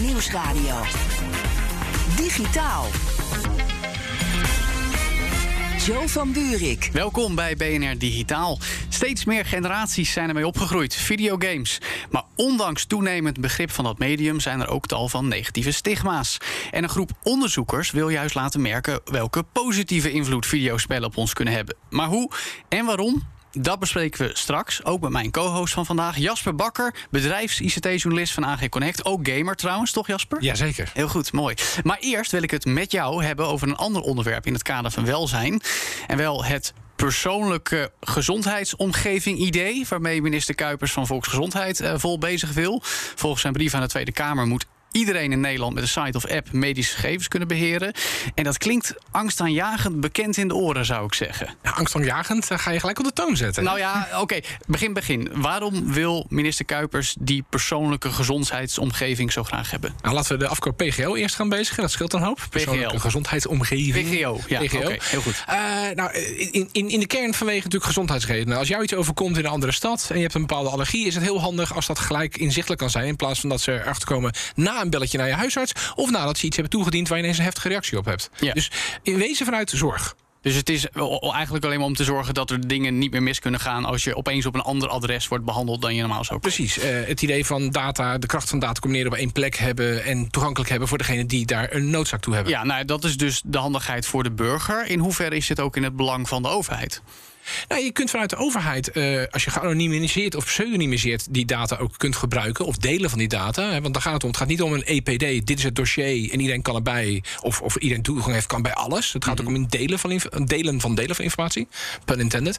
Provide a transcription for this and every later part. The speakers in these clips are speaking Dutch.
Nieuwsradio. Digitaal. Joe van Buurik. Welkom bij BNR Digitaal. Steeds meer generaties zijn ermee opgegroeid, videogames. Maar ondanks toenemend begrip van dat medium zijn er ook tal van negatieve stigma's. En een groep onderzoekers wil juist laten merken welke positieve invloed videospellen op ons kunnen hebben. Maar hoe en waarom? Dat bespreken we straks, ook met mijn co-host van vandaag, Jasper Bakker, bedrijfs-ICT-journalist van AG Connect. Ook gamer trouwens, toch Jasper? Jazeker. Heel goed, mooi. Maar eerst wil ik het met jou hebben over een ander onderwerp in het kader van welzijn. En wel het persoonlijke gezondheidsomgeving idee... waarmee minister Kuipers van Volksgezondheid uh, vol bezig wil. Volgens zijn brief aan de Tweede Kamer moet iedereen in Nederland met een site of app medische gegevens kunnen beheren. En dat klinkt angstaanjagend bekend in de oren, zou ik zeggen. Ja, angstaanjagend ga je gelijk op de toon zetten. Nou ja, oké. Begin, begin. Waarom wil minister Kuipers die persoonlijke gezondheidsomgeving zo graag hebben? Nou, laten we de afkoop PGO eerst gaan bezigen. Dat scheelt een hoop. Persoonlijke gezondheidsomgeving. PGO, ja. PGO. Okay, heel goed. Uh, nou, in, in, in de kern vanwege natuurlijk gezondheidsredenen. Als jou iets overkomt in een andere stad en je hebt een bepaalde allergie, is het heel handig als dat gelijk inzichtelijk kan zijn. In plaats van dat ze erachter komen na een belletje naar je huisarts. Of nadat ze iets hebben toegediend waar je ineens een heftige reactie op hebt. Ja. Dus in wezen vanuit zorg. Dus het is eigenlijk alleen maar om te zorgen dat er dingen niet meer mis kunnen gaan als je opeens op een ander adres wordt behandeld dan je normaal zou. Precies. Uh, het idee van data, de kracht van data combineren op één plek hebben en toegankelijk hebben voor degene die daar een noodzaak toe hebben. Ja, nou, dat is dus de handigheid voor de burger. In hoeverre is dit ook in het belang van de overheid? Nou, je kunt vanuit de overheid, uh, als je geanonimiseerd of pseudonymiseerd die data ook kunt gebruiken, of delen van die data. Hè, want daar gaat het om. Het gaat niet om een EPD, dit is het dossier en iedereen kan erbij. Of, of iedereen toegang heeft, kan bij alles. Het gaat ook om een delen van, delen van delen van informatie. Pun intended.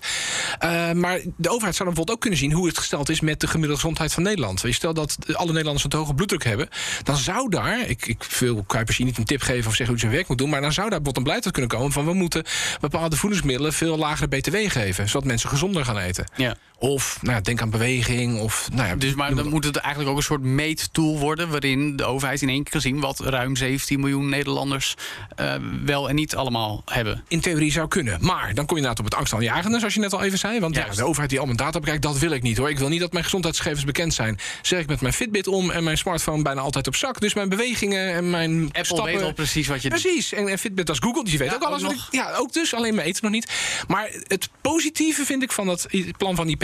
Uh, maar de overheid zou dan bijvoorbeeld ook kunnen zien hoe het gesteld is met de gemiddelde gezondheid van Nederland. Je stel dat alle Nederlanders een te hoge bloeddruk hebben, dan zou daar, ik, ik wil Kuipers hier niet een tip geven of zeggen hoe ze zijn werk moet doen, maar dan zou daar bijvoorbeeld een beleid kunnen komen van we moeten bepaalde voedingsmiddelen veel lagere BTW geven zodat mensen gezonder gaan eten. Ja. Of nou, denk aan beweging. Of, nou ja, dus maar dan moet het eigenlijk ook een soort meettool worden... waarin de overheid in één keer kan zien... wat ruim 17 miljoen Nederlanders uh, wel en niet allemaal hebben. In theorie zou kunnen. Maar dan kom je inderdaad op het angstaanjagende, zoals je net al even zei. Want ja, de overheid die al mijn data bekijkt, dat wil ik niet hoor. Ik wil niet dat mijn gezondheidsgegevens bekend zijn. Zeg ik met mijn Fitbit om en mijn smartphone bijna altijd op zak. Dus mijn bewegingen en mijn Apple stappen... weet al precies wat je Precies. En, en Fitbit als Google, die weet Ja, ook alles. ook ja, ook dus. Alleen mijn eten nog niet. Maar het positieve vind ik van dat plan van die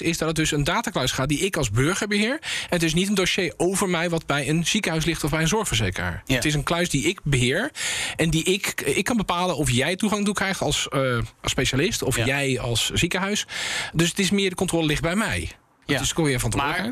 Is dat het dus een datakluis gaat die ik als burger beheer. Het is niet een dossier over mij wat bij een ziekenhuis ligt... of bij een zorgverzekeraar. Ja. Het is een kluis die ik beheer. En die ik, ik kan bepalen of jij toegang toe krijgt als, eh, als specialist... of Ja. jij als ziekenhuis. Dus het is meer de controle ligt bij mij. Ja.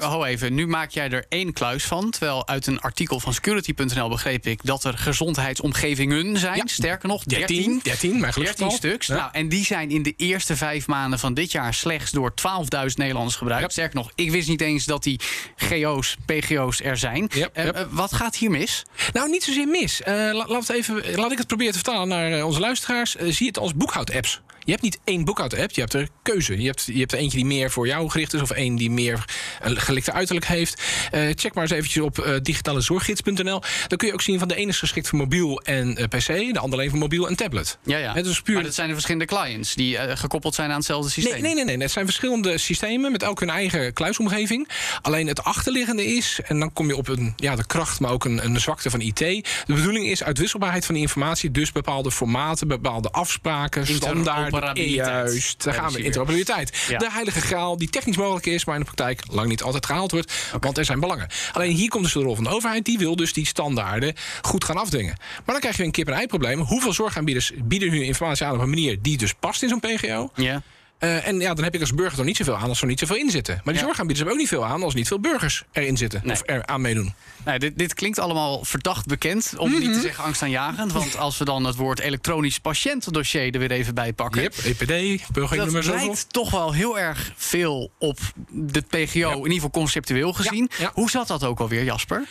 Maar ho even, nu maak jij er één kluis van. Terwijl uit een artikel van security.nl begreep ik dat er gezondheidsomgevingen zijn. Ja. Sterker nog, 13. 13, 13, mijn 13 geluksgetal. stuks. Ja. Nou, en die zijn in de eerste vijf maanden van dit jaar slechts door 12.000 Nederlanders gebruikt. Ja. Sterker nog, ik wist niet eens dat die GO's, PGO's er zijn. Eh, eh, wat gaat hier mis? Nou, niet zozeer mis. La- laat, even, laat ik het proberen te vertalen naar onze luisteraars. Zie het als boekhoudapps. Je hebt niet één boekhoud-app, je hebt er keuze. Je hebt, je hebt er eentje die meer voor jou gericht is... of één die meer een gelikte uiterlijk heeft. Eh, check maar eens eventjes op eh digitalezorggids.nl. Dan kun je ook zien van de ene is geschikt voor mobiel en eh, pc... de andere alleen voor mobiel en tablet. Ja, ja. Het is puur Maar dat zijn de verschillende clients die eh, gekoppeld zijn aan hetzelfde systeem. Nee, nee, nee, nee. Het zijn verschillende systemen met elk hun eigen kluisomgeving. Alleen het achterliggende is, en dan kom je op een, ja, de kracht, maar ook een, een zwakte van IT. De bedoeling is uitwisselbaarheid van die informatie, dus bepaalde formaten, bepaalde afspraken, standaarden. Interoperabiliteit. Juist, daar gaan we. Interoperabiliteit. Ja. De heilige graal die technisch mogelijk is, maar in de praktijk lang niet altijd gehaald wordt. Want er zijn belangen. Alleen hier komt dus de rol van de overheid. Die wil dus die standaarden goed gaan afdwingen. Maar dan krijg je een kip-en-ei probleem. Hoeveel zorgaanbieders bieden hun informatie aan op een manier die dus past in zo'n PGO? Ja. Eh, en ja, dan heb ik als burger toch niet zoveel aan als er niet zoveel in zitten. Maar die Ja. zorgaanbieders hebben ook niet veel aan als niet veel burgers erin zitten. Nee. Of er aan meedoen. Nou, dit, dit klinkt allemaal verdacht bekend, om niet Mhm. te zeggen angstaanjagend. Want als we dan het woord elektronisch patiëntendossier er weer even bij pakken. Yep, EPD, burgernummer Dat zoveel. lijkt toch wel heel erg veel op de PGO, in ieder geval conceptueel gezien. ja. Hoe zat dat ook alweer, Jasper?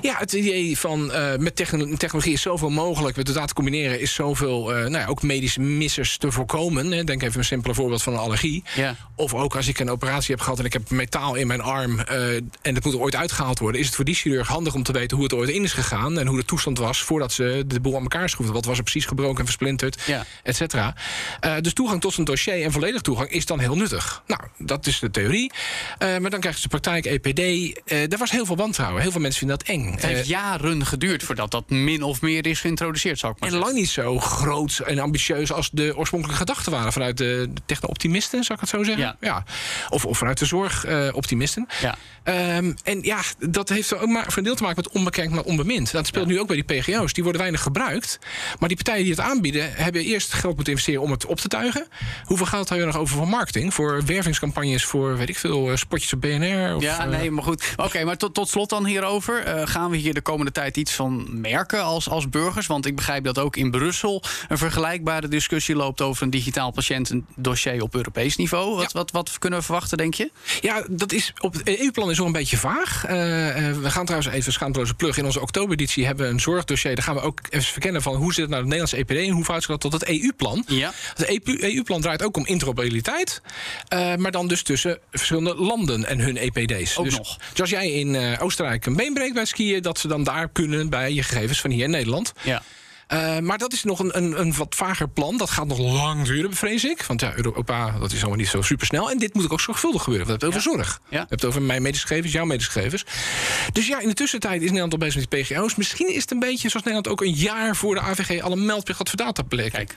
Ja, het idee van eh, met techno- technologie is zoveel mogelijk, met de data combineren is zoveel, eh, nou ja, ook medische missers te voorkomen. Denk even een simpele voorbeeld van een allergie. Ja. Of ook als ik een operatie heb gehad en ik heb metaal in mijn arm eh, en het moet er ooit uitgehaald worden, is het voor die chirurg handig om te weten hoe het ooit in is gegaan en hoe de toestand was voordat ze de boel aan elkaar schroefden. Wat was er precies gebroken en versplinterd, Ja. et cetera. Eh, dus toegang tot zijn dossier en volledig toegang is dan heel nuttig. Nou, dat is de theorie. Eh, maar dan krijg je de praktijk, EPD. Daar was heel veel wantrouwen. Heel veel mensen vinden dat eng. Het heeft jaren geduurd voordat dat min of meer is geïntroduceerd, zou ik maar en zeggen. lang niet zo groot en ambitieus als de oorspronkelijke gedachten waren vanuit de, de techno-optimisten, zou ik het zo zeggen? Ja. Of, of vanuit de zorg-optimisten. Ja. Ehm, en ja, dat heeft er ook maar voor een deel te maken met onbekend, maar onbemind. Dat speelt nu ook bij die PGO's. Die worden weinig gebruikt. Maar die partijen die het aanbieden, hebben eerst geld moeten investeren om het op te tuigen. Hoeveel geld hebben we nog over voor marketing? Voor wervingscampagnes, voor weet ik veel, eh, spotjes op BNR? Of, Ja, eh, nee, maar goed. Oké, maar tot, tot slot dan hierover. Eh, gaan we hier de komende tijd iets van merken als, als burgers? Want ik begrijp dat ook in Brussel een vergelijkbare discussie loopt over een digitaal patiëntendossier op Europees niveau. Wat, Ja. wat, wat kunnen we verwachten, denk je? Ja, dat is op het EU-plan is nog een beetje vaag. Eh, eh, we gaan trouwens even schaamteloze plug. In onze oktobereditie hebben we een zorgdossier. Daar gaan we ook even verkennen van hoe zit het nou het Nederlandse EPD en hoe verhoudt zich dat tot het EU-plan. Ja. Het EU-plan draait ook om interoperabiliteit. eh, maar dan dus tussen verschillende landen en hun EPD's. Ook dus, nog. Dus als jij in Oostenrijk een been breekt bij skiën, dat ze dan daar kunnen bij je gegevens van hier in Nederland. Ja. Eh, maar dat is nog een, een, een wat vager plan. Dat gaat nog lang duren, vrees ik. Want ja, Europa, dat is allemaal niet zo supersnel. En dit moet ook zorgvuldig gebeuren. We hebben het over zorg. Ja. We hebben het over mijn medische gegevens, jouw medische gegevens. Dus ja, in de tussentijd is Nederland al bezig met die PGO's. Misschien is het een beetje zoals Nederland ook een jaar voor de AVG... alle meldplicht had voor dataplek. Kijk.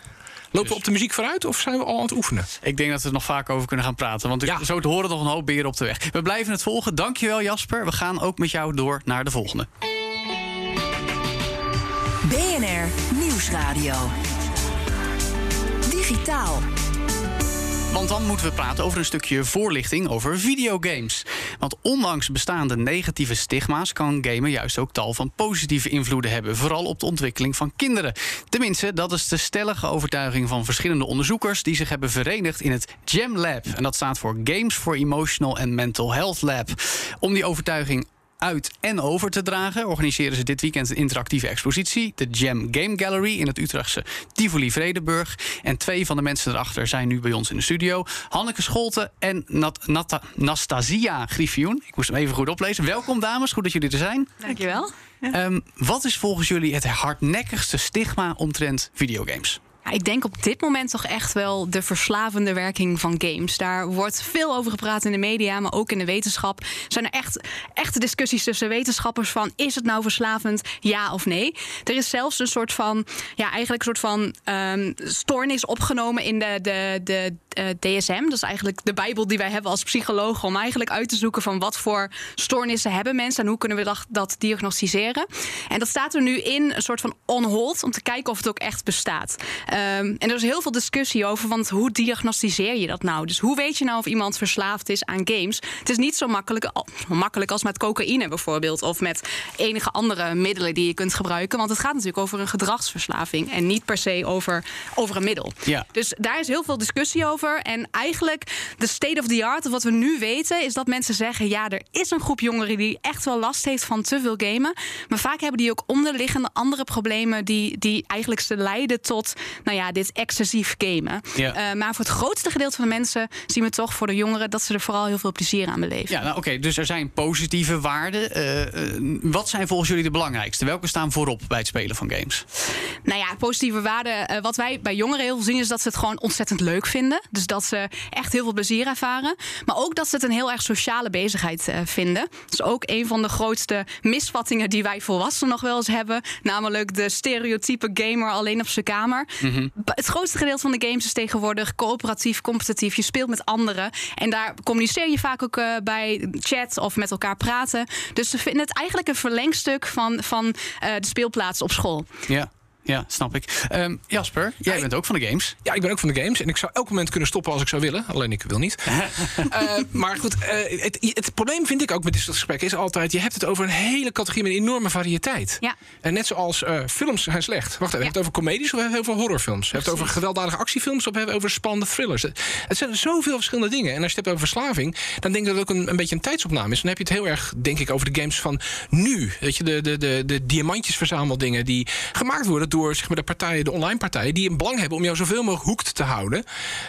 Lopen we op de muziek vooruit of zijn we al aan het oefenen? Ik denk dat we er nog vaak over kunnen gaan praten. Want Ja. zo te horen nog een hoop beren op de weg. We blijven het volgen. Dankjewel Jasper. We gaan ook met jou door naar de volgende. Nieuwsradio. Digitaal. Want dan moeten we praten over een stukje voorlichting over videogames. Want ondanks bestaande negatieve stigma's kan gamen juist ook tal van positieve invloeden hebben. Vooral op de ontwikkeling van kinderen. Tenminste, dat is de stellige overtuiging van verschillende onderzoekers die zich hebben verenigd in het GEM Lab. En dat staat voor Games for Emotional and Mental Health Lab. Om die overtuiging uit en over te dragen, organiseren ze dit weekend een interactieve expositie, de Jam Game Gallery in het Utrechtse Tivoli Vredenburg. En twee van de mensen erachter zijn nu bij ons in de studio: Hanneke Scholte en Nat Nastasia Griffioen. Ik moest hem even goed oplezen. Welkom, dames, goed dat jullie er zijn. Dankjewel. Ehm, wat is volgens jullie het hardnekkigste stigma omtrent videogames? Ik denk op dit moment toch echt wel de verslavende werking van games. Daar wordt veel over gepraat in de media, maar ook in de wetenschap. Zijn er echt echte discussies tussen wetenschappers van... is het nou verslavend, ja of nee? Er is zelfs een soort van, ja, eigenlijk een soort van ehm, stoornis opgenomen in de, de, de eh, DSM. Dat is eigenlijk de bijbel die wij hebben als psychologen... om eigenlijk uit te zoeken van wat voor stoornissen hebben mensen... en hoe kunnen we dat, dat diagnosticeren. En dat staat er nu in, een soort van on hold... om te kijken of het ook echt bestaat. Ehm, en er is heel veel discussie over, want hoe diagnosticeer je dat nou? Dus hoe weet je nou of iemand verslaafd is aan games? Het is niet zo makkelijk, al- makkelijk als met cocaïne bijvoorbeeld... of met enige andere middelen die je kunt gebruiken. Want het gaat natuurlijk over een gedragsverslaving... en niet per se over, over een middel. Ja. Dus daar is heel veel discussie over. En eigenlijk de state of the art, of wat we nu weten, is dat mensen zeggen: ja, er is een groep jongeren die echt wel last heeft van te veel gamen. Maar vaak hebben die ook onderliggende andere problemen die, die eigenlijk ze leiden tot nou ja, dit excessief gamen. Ja. Eh, maar voor het grootste gedeelte van de mensen zien we toch voor de jongeren dat ze er vooral heel veel plezier aan beleven. Ja, nou oké, dus er zijn positieve waarden. Eh, eh, wat zijn volgens jullie de belangrijkste? Welke staan voorop bij het spelen van games? Nou ja, positieve waarden. wat wij bij jongeren heel veel zien is dat ze het gewoon ontzettend leuk vinden. Dus dat ze echt heel veel plezier ervaren. Maar ook dat ze het een heel erg sociale bezigheid vinden. Dat is ook een van de grootste misvattingen die wij volwassenen nog wel eens hebben. Namelijk de stereotype gamer alleen op zijn kamer. Ba- Het grootste gedeelte van de games is tegenwoordig coöperatief, competitief. Je speelt met anderen. En daar communiceer je vaak ook eh, bij chat of met elkaar praten. Dus ze vinden het eigenlijk een verlengstuk van, van eh, de speelplaats op school. Ja. Ja, snap ik. Ehm, Jasper, jij Ja, bent ook van de games. Ja, ik ben ook van de games. En ik zou elk moment kunnen stoppen als ik zou willen. Alleen ik wil niet. Eh, maar goed, eh, het, het probleem vind ik ook met dit soort gesprekken... is altijd, je hebt het over een hele categorie met een enorme variëteit. Ja. En net zoals eh, films zijn slecht. Wacht even, hebben we het over comedies of hebben we het over horrorfilms? Hebben we het over gewelddadige actiefilms of hebben we het over spannende thrillers? Het, het zijn zoveel verschillende dingen. En als je het hebt over verslaving... dan denk ik dat het ook een, een beetje een tijdsopname is. Dan heb je het heel erg, denk ik, over de games van nu. Weet je, de, de, de, de diamantjesverzameldingen... die gemaakt worden door zeg maar, de partijen, de online partijen... die een belang hebben om jou zoveel mogelijk hoekt te houden.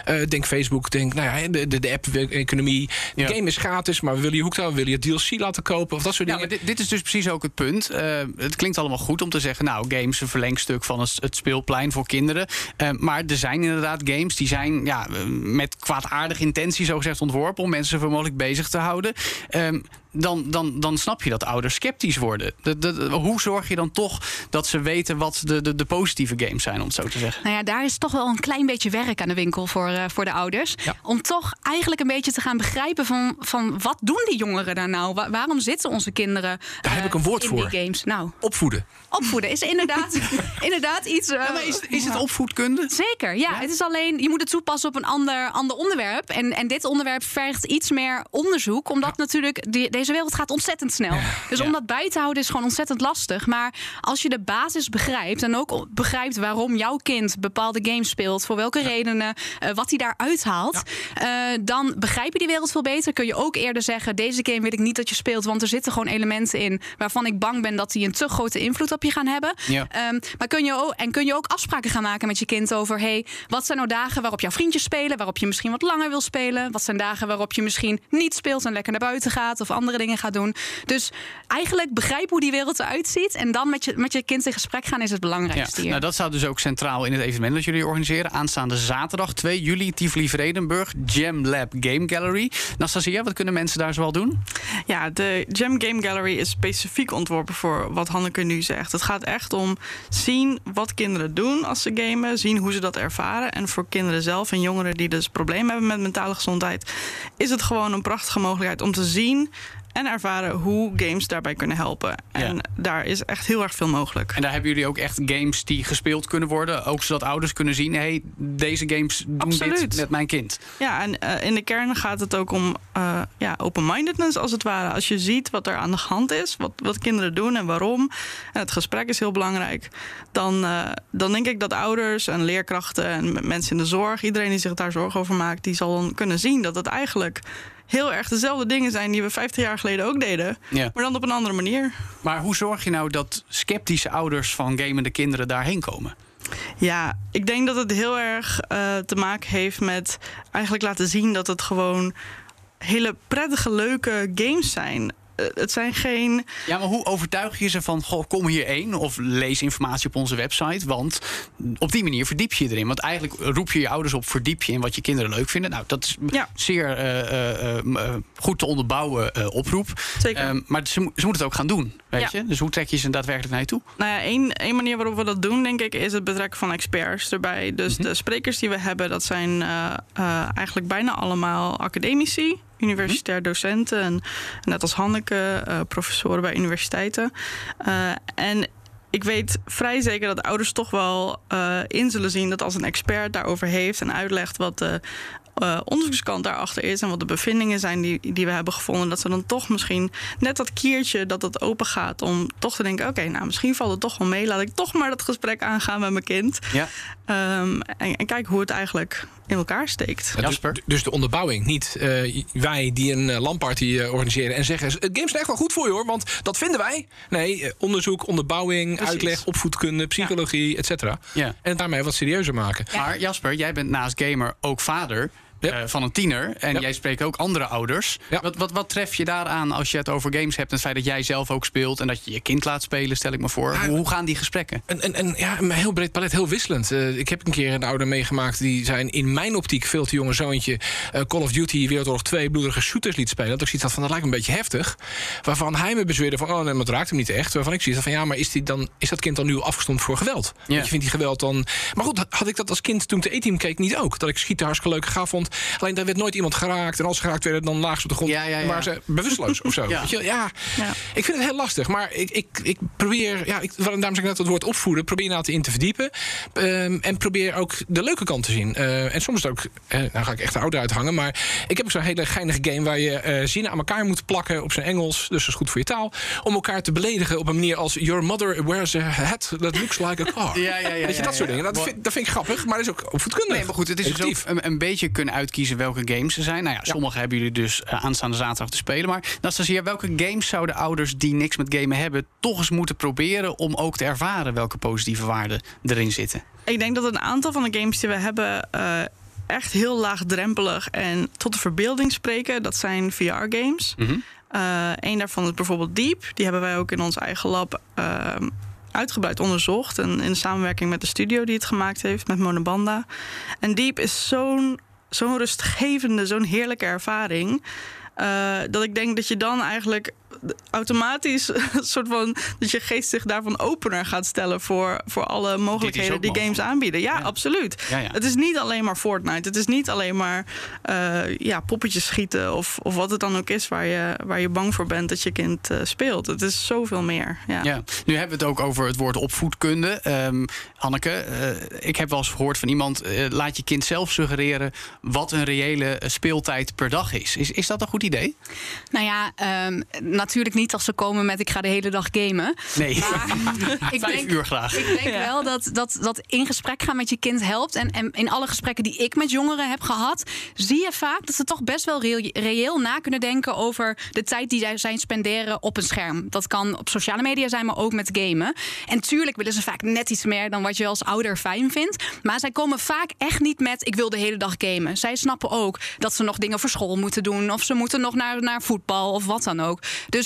Eh, denk Facebook, denk nou ja, de, de, de app-economie. Ja. game is gratis, maar we willen je hoekt houden. Willen je DLC laten kopen of dat soort Ja, dingen. maar dit, dit is dus precies ook het punt. Eh, het klinkt allemaal goed om te zeggen, nou, games een verlengstuk van het, het speelplein voor kinderen. Eh, maar er zijn inderdaad games die zijn ja, met kwaadaardige intentie zo gezegd ontworpen om mensen zoveel mogelijk bezig te houden. Ehm, dan, dan, dan snap je dat ouders sceptisch worden. De, de- de- hoe zorg je dan toch dat ze weten wat de, de, de positieve games zijn, om het zo te zeggen? Nou ja, daar is toch wel een klein beetje werk aan de winkel voor, eh, voor de ouders. Ja. Om toch eigenlijk een beetje te gaan begrijpen van, van wat doen die jongeren daar nou? Wa- waarom zitten onze kinderen Daar heb eh, ik een woord in voor. die games? Nou, Opvoeden. opvoeden is inderdaad, inderdaad iets... eh, Ja, maar is, is het opvoedkunde? Zeker, ja. Het is alleen, je moet het toepassen op een ander, ander onderwerp. En, en dit onderwerp vergt iets meer onderzoek. Omdat natuurlijk die, deze wereld gaat ontzettend snel. Dus om dat bij te houden is gewoon ontzettend lastig. Maar als je de basis begrijpt en ook begrijpt waarom jouw kind bepaalde games speelt, voor welke redenen, eh, wat hij daar uithaalt, eh, dan begrijp je die wereld veel beter. Kun je ook eerder zeggen: deze game wil ik niet dat je speelt, want er zitten gewoon elementen in waarvan ik bang ben dat die een te grote invloed op je gaan hebben. Ehm, maar kun je ook, en kun je ook afspraken gaan maken met je kind over: hey, wat zijn nou dagen waarop jouw vriendjes spelen, waarop je misschien wat langer wil spelen? Wat zijn dagen waarop je misschien niet speelt en lekker naar buiten gaat of andere dingen gaat doen? Dus eigenlijk begrijp hoe die wereld eruit ziet en dan met je, met je kind in gesprek gaan is het belangrijkste Ja, hier. nou, dat staat dus ook centraal in het evenement dat jullie organiseren. Aanstaande zaterdag 2 juli, Tivoli Vredenburg, Jam Lab Game Gallery. Nastasia, wat kunnen mensen daar zoal doen? Ja, de Gem Game Gallery is specifiek ontworpen voor wat Hanneke nu zegt. Het gaat echt om zien wat kinderen doen als ze gamen, zien hoe ze dat ervaren. En voor kinderen zelf en jongeren die dus problemen hebben met mentale gezondheid, is het gewoon een prachtige mogelijkheid om te zien en ervaren hoe games daarbij kunnen helpen. En Ja. daar is echt heel erg veel mogelijk. En daar hebben jullie ook echt games die gespeeld kunnen worden. Ook zodat ouders kunnen zien: hey, deze games doen dit met mijn kind. Ja, en eh, in de kern gaat het ook om eh, ja, open-mindedness als het ware. Als je ziet wat er aan de hand is, wat, wat kinderen doen en waarom, en het gesprek is heel belangrijk, dan, eh, dan denk ik dat ouders en leerkrachten en mensen in de zorg, iedereen die zich daar zorgen over maakt, die zal dan kunnen zien dat het eigenlijk heel erg dezelfde dingen zijn die we 50 jaar geleden ook deden, Ja. maar dan op een andere manier. Maar hoe zorg je nou dat sceptische ouders van gamende kinderen daarheen komen? Ja, ik denk dat het heel erg eh, te maken heeft met eigenlijk laten zien dat het gewoon hele prettige, leuke games zijn. Eh, het zijn geen. Ja, maar hoe overtuig je ze van, goh, kom hierheen of lees informatie op onze website? Want op die manier verdiep je je erin. Want eigenlijk roep je je ouders op, verdiep je in wat je kinderen leuk vinden. Nou, dat is Ja. zeer eh, eh, goed te onderbouwen oproep. Zeker. Ehm, maar ze, ze moeten het ook gaan doen, weet Ja. je? Dus hoe trek je ze daadwerkelijk naar je toe? Nou ja, één, één manier waarop we dat doen, denk ik, is het betrekken van experts erbij. Dus de sprekers die we hebben, dat zijn eigenlijk bijna allemaal academici. Universitair docenten en net als Hanneke, eh, professoren bij universiteiten. Eh, en ik weet vrij zeker dat ouders toch wel eh, in zullen zien dat als een expert daarover heeft en uitlegt wat de eh, onderzoekskant daarachter is en wat de bevindingen zijn die, die we hebben gevonden, dat ze dan toch misschien net dat kiertje dat het open gaat om toch te denken: oké, nou misschien valt het toch wel mee, laat ik toch maar dat gesprek aangaan met mijn kind. Ja, Ehm, en, en kijk hoe het eigenlijk in elkaar steekt. Ja, Jasper? Dus, dus de onderbouwing. Niet eh, wij die een uh, landparty eh, organiseren en zeggen... games zijn echt wel goed voor je hoor, want dat vinden wij. Nee, eh, onderzoek, onderbouwing, Precies. uitleg, opvoedkunde, psychologie, et cetera. ja. En het daarmee wat serieuzer maken. Maar Jasper, jij bent naast gamer ook vader. Ja. eh, van een tiener. En Ja. jij spreekt ook andere ouders. Ja. Wat, wat, wat tref je daaraan als je het over games hebt? En het feit dat jij zelf ook speelt en dat je je kind laat spelen, stel ik me voor. Ja. Hoe, hoe gaan die gesprekken? En, en, en ja, een heel breed palet, heel wisselend. Eh, ik heb een keer een ouder meegemaakt... die zijn in mijn optiek veel te jonge zoontje... eh, Call of Duty Wereldoorlog 2 bloedige shooters liet spelen. Dat ik zoiets had van, dat lijkt me een beetje heftig. Waarvan hij me bezweerde van, oh nee, maar het raakt hem niet echt. Waarvan ik zoiets had van, ja, maar is, die dan, is dat kind dan nu afgestomd voor geweld? Want je vindt die geweld dan... Maar goed, had ik dat als kind toen ik de E-team keek niet ook? Dat ik schieten hartstikke leuk gaaf vond. Alleen daar werd nooit iemand geraakt. En als ze geraakt werden, dan laag ze op de grond. Ja, ja, ja. Waren ze bewusteloos of zo. Ja. Weet je, ja. Ja. Ik vind het heel lastig. Maar ik, ik, ik probeer, ja, ik, daarom zeg ik net het woord opvoeden. Probeer nou te in te verdiepen. Ehm, en probeer ook de leuke kant te zien. Eh, en soms is het ook, eh, nou ga ik echt de ouder uithangen. Maar ik heb ook zo'n hele geinige game waar je eh, zinnen aan elkaar moet plakken op zijn Engels. Dus dat is goed voor je taal. Om elkaar te beledigen op een manier als Your mother wears a hat that looks like a car. Ja, ja, ja, Weet je, dat soort dingen. Dat vind, dat vind ik grappig, maar dat is ook opvoedkundig. Nee, maar goed, het is dus ook een, een beetje kunnen uitkiezen welke games er zijn. Nou ja, sommige hebben jullie dus eh, aanstaande zaterdag te spelen. Maar Nastasia, welke games zouden ouders die niks met gamen hebben... toch eens moeten proberen om ook te ervaren welke positieve waarden erin zitten? Ik denk dat een aantal van de games die we hebben eh, echt heel laagdrempelig en tot de verbeelding spreken. Dat zijn VR-games. Mhm. Eén daarvan is bijvoorbeeld Deep. Die hebben wij ook in ons eigen lab ehm, uitgebreid onderzocht. En in samenwerking met de studio die het gemaakt heeft, met Monobanda. En Deep is zo'n zo'n rustgevende, zo'n heerlijke ervaring. eh, dat ik denk dat je dan eigenlijk automatisch een soort van dat je geest zich daarvan opener gaat stellen voor, voor alle mogelijkheden die mogelijk. games aanbieden. Ja, Ja. absoluut. Ja, ja. Het is niet alleen maar Fortnite. Het is niet alleen maar eh, ja, poppetjes schieten of, of wat het dan ook is waar je, waar je bang voor bent dat je kind eh, speelt. Het is zoveel meer. Ja. Ja, nu hebben we het ook over het woord opvoedkunde. Ehm Hanneke, eh, ik heb wel eens gehoord van iemand... eh, laat je kind zelf suggereren wat een reële speeltijd per dag is. Is, is dat een goed idee? Nou ja, ehm, natuurlijk niet als ze komen met ik ga de hele dag gamen. Nee, ik vijf denk, uur graag. Ik denk wel dat, dat dat in gesprek gaan met je kind helpt. En, en in alle gesprekken die ik met jongeren heb gehad, zie je vaak dat ze toch best wel reëel, reëel na kunnen denken over de tijd die zij zijn spenderen op een scherm. Dat kan op sociale media zijn, maar ook met gamen. En tuurlijk willen ze vaak net iets meer dan wat je als ouder fijn vindt. Maar zij komen vaak echt niet met ik wil de hele dag gamen. Zij snappen ook dat ze nog dingen voor school moeten doen. Of ze moeten nog naar, naar voetbal of wat dan ook. Dus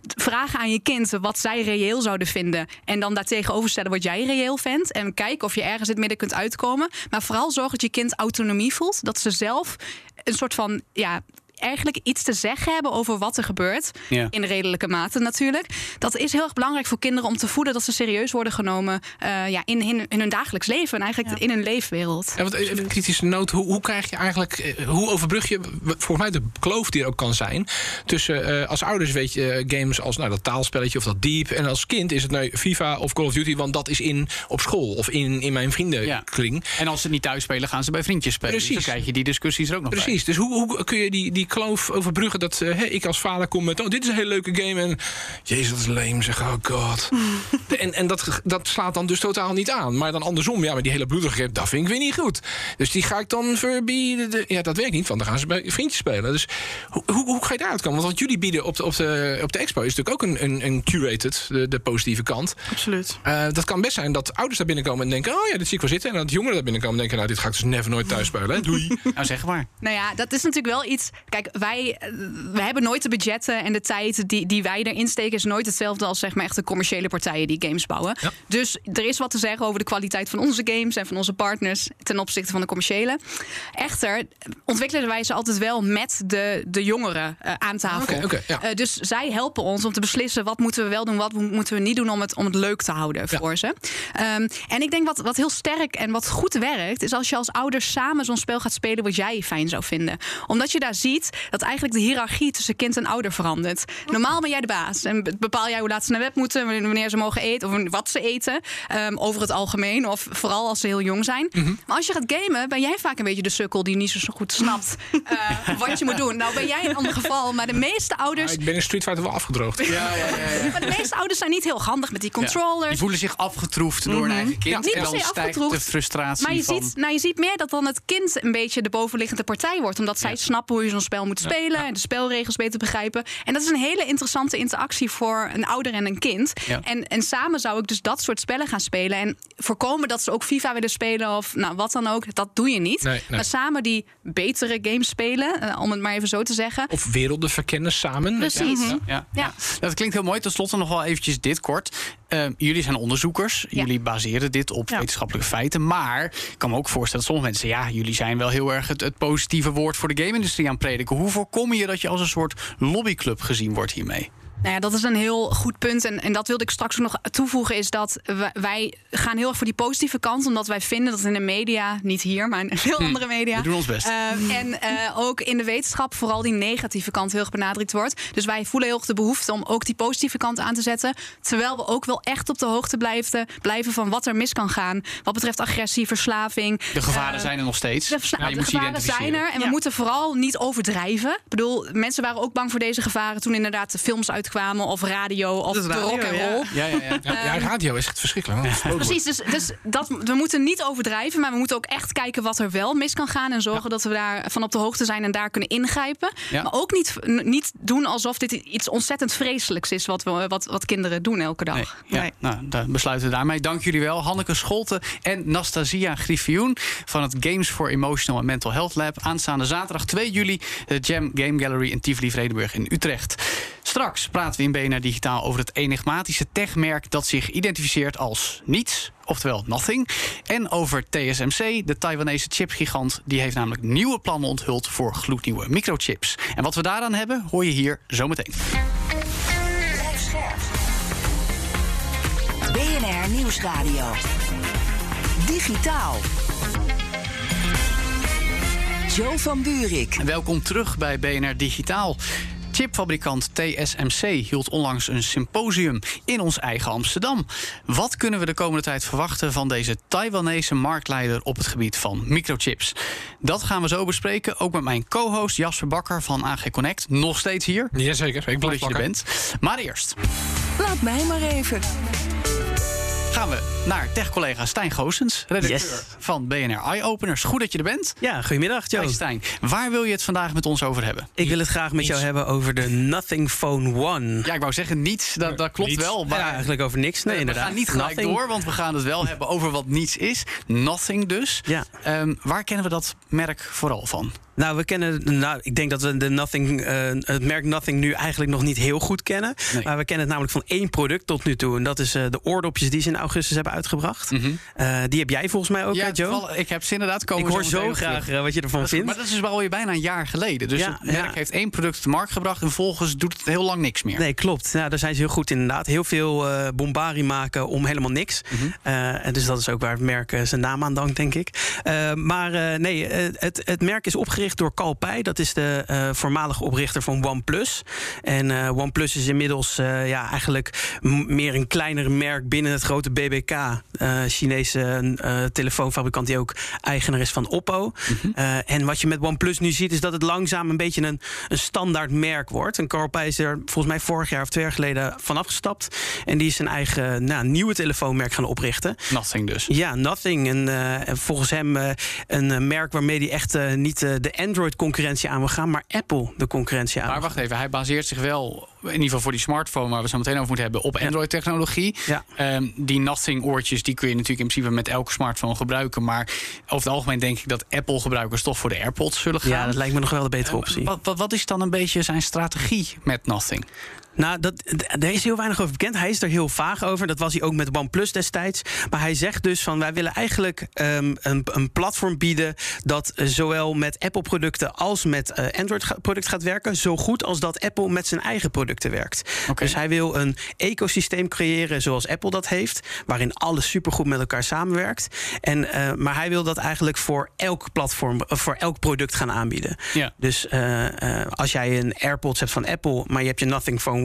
vragen aan je kind wat zij reëel zouden vinden. En dan daartegenover stellen wat jij reëel vindt. En kijken of je ergens in het midden kunt uitkomen. Maar vooral zorg dat je kind autonomie voelt. Dat ze zelf een soort van ja, eigenlijk iets te zeggen hebben over wat er gebeurt. Ja. In redelijke mate natuurlijk. Dat is heel erg belangrijk voor kinderen om te voeden dat ze serieus worden genomen eh, ja, in, in, in hun dagelijks leven. En eigenlijk in hun leefwereld. Ja, want even een kritische noot. Hoe, hoe krijg je eigenlijk, eh, hoe overbrug je volgens mij de kloof die er ook kan zijn tussen eh, als ouders weet je games als nou, dat taalspelletje of dat Deep en als kind is het nou FIFA of Call of Duty, want dat is in op school of in, in mijn vriendenkring. En als ze niet thuis spelen, gaan ze bij vriendjes spelen. Dus Precies. dan krijg je die discussies er ook nog bij. Precies, dus hoe, hoe kun je die, die kloof overbruggen dat eh, hè, ik als vader kom met... oh, dit is een hele leuke game en... jezus, dat is leem, zeg, oh god. en en dat, dat slaat dan dus totaal niet aan. Maar dan andersom, ja, maar die hele bloedige game, dat vind ik weer niet goed. Dus die ga ik dan verbieden. De- Ja, dat werkt niet, want dan gaan ze bij vriendjes spelen. Dus hoe, hoe, hoe ga je daaruit komen? Want wat jullie bieden op de, op de, op de expo is natuurlijk ook een, een, een curated, de, de positieve kant. Absoluut. Eh, dat kan best zijn dat ouders daar binnenkomen en denken... oh ja, dit zie ik wel zitten. En dat jongeren daar binnenkomen en denken... nou, dit ga ik dus never nooit thuis spelen. Hè? Doei. Nou, zeg maar. Nou ja, dat is natuurlijk wel iets. Kijk, wij, eh, wij hebben nooit de budgetten en de tijd die, die wij erin steken, is nooit hetzelfde als zeg maar echt de commerciële partijen die games bouwen. Ja. Dus er is wat te zeggen over de kwaliteit van onze games en van onze partners ten opzichte van de commerciële. Echter ontwikkelen wij ze altijd wel met de, de jongeren eh, aan tafel. Ja. Eh, dus zij helpen ons om te beslissen wat moeten we wel doen, wat moeten we niet doen om het, om het leuk te houden Ja. voor ze. Ehm, en ik denk wat, wat heel sterk en wat goed werkt, is als je als ouders samen zo'n spel gaat spelen wat jij fijn zou vinden. Omdat je daar ziet dat eigenlijk de hiërarchie tussen kind en ouder verandert. Normaal ben jij de baas en be- bepaal jij hoe laat ze naar bed moeten, wanneer ze mogen eten of wat ze eten. ehm, over het algemeen of vooral als ze heel jong zijn. Mhm. Maar als je gaat gamen, ben jij vaak een beetje de sukkel die niet zo goed snapt eh, wat je moet doen. Nou ben jij een ander geval, maar de meeste ouders. Ik ben in Street Fighter wel afgedroogd. Ja, ja, ja. Maar de meeste ouders zijn niet heel handig met die controllers. Die voelen zich afgetroefd door een eigen kind. Ja, niet en dan stijgt de frustratie Maar je, van... ziet, nou, je ziet meer dat dan het kind een beetje de bovenliggende partij wordt. Omdat zij snappen hoe je zo'n spel moet spelen. En de spelregels beter begrijpen. En dat is een hele interessante interactie voor een ouder en een kind. Ja. En, en samen zou ik dus dat soort spellen gaan spelen. En voorkomen dat ze ook FIFA willen spelen of nou, wat dan ook. Dat doe je niet. Nee, nee. Maar samen die betere games spelen. eh, om het maar even zo te zeggen. Of werelden verkennen samen. Precies. Ja, Mhm. ja. Ja. Dat klinkt heel mooi. Ten slotte nog wel eventjes dit kort. Eh, jullie zijn onderzoekers. Ja. Jullie baseren dit op Ja. wetenschappelijke feiten. Maar ik kan me ook voorstellen dat sommige mensen... ja, jullie zijn wel heel erg het, het positieve woord voor de game-industrie aan prediken. Hoe voorkom je dat je als een soort lobbyclub gezien wordt hiermee? Nou ja, dat is een heel goed punt. En, en dat wilde ik straks ook nog toevoegen. Is dat wij, wij gaan heel erg voor die positieve kant. Omdat wij vinden dat in de media, niet hier, maar in veel andere media. We doen ons best. eh, en eh, ook in de wetenschap vooral die negatieve kant heel erg benadrukt wordt. Dus wij voelen heel erg de behoefte om ook die positieve kant aan te zetten. Terwijl we ook wel echt op de hoogte blijven, blijven van wat er mis kan gaan. Wat betreft agressie, verslaving. De gevaren Eh, zijn er nog steeds. de, je de moet gevaren zijn er en we moeten vooral niet overdrijven. Ik bedoel, mensen waren ook bang voor deze gevaren toen inderdaad de films uitkwamen of radio of de radio, rock en ja. roll. Ja, ja, ja. Ja, ja, radio is echt verschrikkelijk. Precies, dus, dus dat, we moeten niet overdrijven, maar we moeten ook echt kijken wat er wel mis kan gaan en zorgen dat we daarvan op de hoogte zijn en daar kunnen ingrijpen. Ja. Maar ook niet, niet doen alsof dit iets ontzettend vreselijks is wat, we, wat, wat kinderen doen elke dag. Nee, ja, Nee. nou, daar besluiten we daarmee. Dank jullie wel. Hanneke Scholten en Nastasia Griffioen van het Games for Emotional and Mental Health Lab. Aanstaande zaterdag 2 juli de Jam Game Gallery in Tivoli-Vredenburg in Utrecht. Straks praten we in BNR Digitaal over het enigmatische techmerk dat zich identificeert als niets, oftewel nothing. En over TSMC, de Taiwanese chipgigant. Die heeft namelijk nieuwe plannen onthuld voor gloednieuwe microchips. En wat we daaraan hebben, hoor je hier zometeen. BNR Nieuwsradio. Digitaal. Joe van Buurik. Welkom terug bij BNR Digitaal. Chipfabrikant TSMC hield onlangs een symposium in ons eigen Amsterdam. Wat kunnen we de komende tijd verwachten van deze Taiwanese marktleider op het gebied van microchips? Dat gaan we zo bespreken, ook met mijn co-host Jasper Bakker van AG Connect. Nog steeds hier. Jazeker, ik blijf dat je er bent. Maar eerst Laat mij maar even. Gaan we naar tech-collega Stijn Goosens, redacteur Yes. van BNR Eye Openers. Goed dat je er bent. Ja, goedemiddag Joe. Hey Stijn, waar wil je het vandaag met ons over hebben? Ik wil het graag met jou hebben over de Nothing Phone One. Ja, ik wou zeggen niets, dat, dat klopt Niets. wel. Maar Ja, eigenlijk over niks. Nee, we inderdaad. gaan niet gelijk Nothing. door, want we gaan het wel hebben over wat niets is. Nothing dus. Ja. Ehm, waar kennen we dat merk vooral van? Nou, we kennen, nou, ik denk dat we de Nothing, eh, het merk Nothing nu eigenlijk nog niet heel goed kennen. Nee. Maar we kennen het namelijk van één product tot nu toe. En dat is eh, de oordopjes die ze in augustus hebben uitgebracht. Eh, die heb jij volgens mij ook, hè, Joe? toevallig- ik heb ze inderdaad komen. ik hoor zo graag wat je ervan Dat is- vindt. maar dat is wel alweer bijna een jaar geleden. Dus Ja, het merk ja. heeft één product op de markt gebracht en vervolgens doet het heel lang niks meer. Nee, klopt. Ja, daar zijn ze heel goed inderdaad. Heel veel bombarie maken om helemaal niks. Mhm. En dus dat is ook waar het merk zijn naam aan dankt, denk ik. Maar nee, het, het merk is opgericht door Carl Pei. Dat is de eh, voormalige oprichter van OnePlus. En eh, OnePlus is inmiddels eh, ja, eigenlijk meer een kleiner merk binnen het grote BBK. Chinese telefoonfabrikant die ook eigenaar is van Oppo. Eh, en wat je met OnePlus nu ziet is dat het langzaam een beetje een, een standaard merk wordt. En Carl Pei is er volgens mij vorig jaar of twee jaar geleden van afgestapt. En die is zijn eigen nou, nieuwe telefoonmerk gaan oprichten. Nothing dus. Ja, Nothing. En, en volgens hem een merk waarmee hij echt niet de Android-concurrentie aan wil gaan, maar Apple de concurrentie aan. Maar wacht even, hij baseert zich wel, in ieder geval voor die smartphone waar we zo meteen over moeten hebben, op Android-technologie. Ja. Ehm, die Nothing-oortjes die kun je natuurlijk in principe met elke smartphone gebruiken. Maar over het algemeen denk ik dat Apple-gebruikers toch voor de AirPods zullen gaan. Ja, dat lijkt me nog wel de betere Ehm, optie. Wat, wat, wat is dan een beetje zijn strategie met Nothing? Nou, dat, d- er is heel weinig over bekend. Hij is er heel vaag over. Dat was hij ook met OnePlus destijds. Maar hij zegt dus van wij willen eigenlijk ehm, een, een platform bieden dat eh, zowel met Apple-producten als met eh, Android-producten gaat werken. Zo goed als dat Apple met zijn eigen producten werkt. Dus hij wil een ecosysteem creëren zoals Apple dat heeft, waarin alles supergoed met elkaar samenwerkt. En, eh, maar hij wil dat eigenlijk voor elk platform, voor elk product gaan aanbieden. Ja. Dus als jij een AirPods hebt van Apple, maar je hebt je Nothing Phone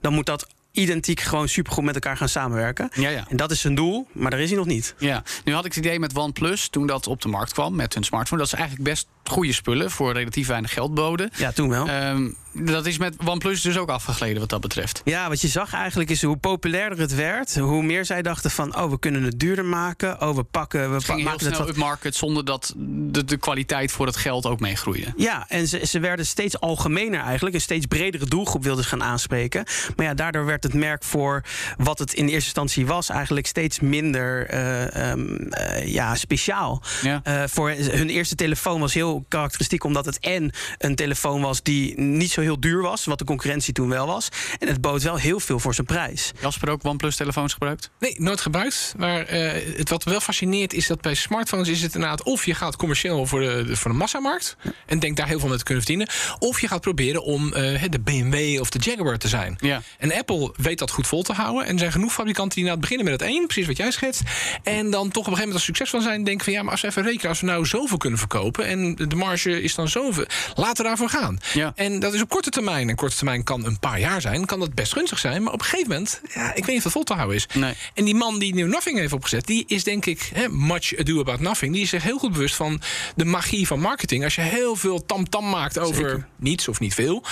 Dan moet dat identiek gewoon supergoed met elkaar gaan samenwerken. Ja, ja. En dat is zijn doel, maar daar is hij nog niet. Ja, nu had ik het idee met OnePlus toen dat op de markt kwam met hun smartphone. Dat ze eigenlijk best goede spullen voor relatief weinig geld boden. Ja, toen wel. Ehm, dat is met OnePlus dus ook afgegleden wat dat betreft. Ja, wat je zag eigenlijk is hoe populairder het werd, hoe meer zij dachten van, oh, we kunnen het duurder maken. Oh, we pakken, we Het ging heel maken het snel wat upmarket zonder dat de, de kwaliteit voor het geld ook meegroeide. Ja, en ze, ze werden steeds algemener eigenlijk. Een steeds bredere doelgroep wilden ze gaan aanspreken. Maar ja, daardoor werd het merk voor wat het in eerste instantie was... eigenlijk steeds minder eh, ehm, eh, ja, speciaal. Ja. Eh, voor hun eerste telefoon was heel karakteristiek... omdat het en een telefoon was die niet zo heel heel duur was, wat de concurrentie toen wel was. En het bood wel heel veel voor zijn prijs. Jasper ook OnePlus-telefoons gebruikt? Nee, nooit gebruikt. Maar eh, het wat wel fascineert is dat bij smartphones is het inderdaad... of je gaat commercieel voor de, de- voor de massamarkt... en denkt daar heel veel mee te kunnen verdienen... of je gaat proberen om eh, de BMW of de Jaguar te zijn. Ja. En Apple weet dat goed vol te houden. En er zijn genoeg fabrikanten die inderdaad beginnen met het één... precies wat jij schetst. En dan toch op een gegeven moment als succesvol zijn... denken van ja, maar als we even rekenen... als we nou zoveel kunnen verkopen... en de marge is dan zoveel... laten we daarvoor gaan. Ja. En dat is op korte termijn. En korte termijn kan een paar jaar zijn. Kan dat best gunstig zijn. Maar op een gegeven moment... Ja, ik weet niet of dat vol te houden is. Nee. En die man die New Nothing heeft opgezet... die is denk ik, hè, much ado about nothing... die is zich heel goed bewust van de magie van marketing. Als je heel veel tamtam maakt over niets of niet veel...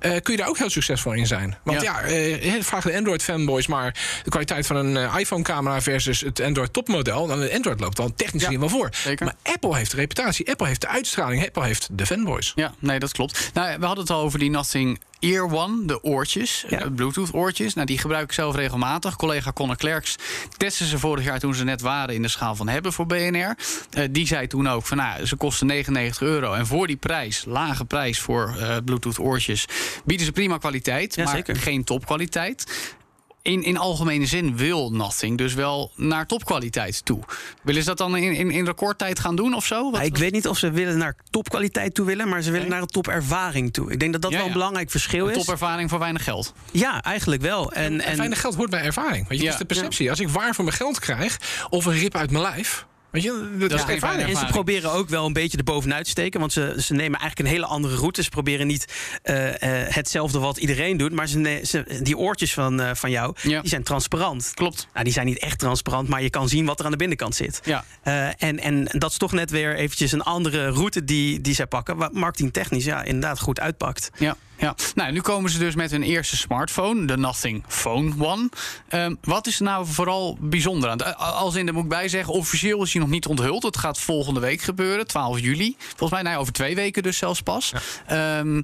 eh, kun je daar ook heel succesvol in zijn. Want Ja. ja, eh, vraag de Android-fanboys... maar de kwaliteit van een eh, iPhone-camera versus het Android-topmodel... dan de Android loopt dan technisch Ja, wel voor. zeker. Maar Apple heeft de reputatie, Apple heeft de uitstraling... Apple heeft de fanboys. Ja, nee, dat klopt. Nou, we hadden het al over die Nothing Ear One, de oortjes, Ja. eh, Bluetooth-oortjes. Nou, die gebruik ik zelf regelmatig. Collega Conor Klerks testte ze vorig jaar toen ze net waren in de schaal van hebben voor BNR. Eh, die zei toen ook van, nou, ze kosten 99 euro. En voor die prijs, lage prijs voor eh, Bluetooth-oortjes, bieden ze prima kwaliteit, Ja, maar zeker. geen topkwaliteit. In, in algemene zin wil Nothing dus wel naar topkwaliteit toe. Willen ze dat dan in, in, in recordtijd gaan doen of zo? Wat- ik weet niet of ze willen naar topkwaliteit toe willen, maar ze willen Nee. naar een topervaring toe. Ik denk dat dat Ja, wel een ja. belangrijk verschil is. Topervaring voor weinig geld. Ja, eigenlijk wel. En, En en, weinig geld hoort bij ervaring. Weet je, Ja. is de perceptie. Als ik waar voor mijn geld krijg... of een rip uit mijn lijf... Weet je, dat, is is geen ervaring. fijne En ze proberen ook wel een beetje erbovenuit te steken. Want ze, ze nemen eigenlijk een hele andere route. Ze proberen niet eh, eh, hetzelfde wat iedereen doet. Maar ze, ne- ze- die oortjes van, eh, van jou, Ja. die zijn transparant. Klopt. Nou, die zijn niet echt transparant, maar je kan zien wat er aan de binnenkant zit. Ja. Eh, en, en dat is toch net weer eventjes een andere route die, die zij pakken. Wat marketingtechnisch ja, inderdaad goed uitpakt. Ja, ja. Nou, nu komen ze dus met hun eerste smartphone, de Nothing Phone One. Ehm, wat is er nou vooral bijzonder aan? Als in, daar moet ik bij zeggen, officieel is hij nog niet onthuld. Het gaat volgende week gebeuren, 12 juli. Volgens mij nou, over twee weken dus zelfs pas. Ehm,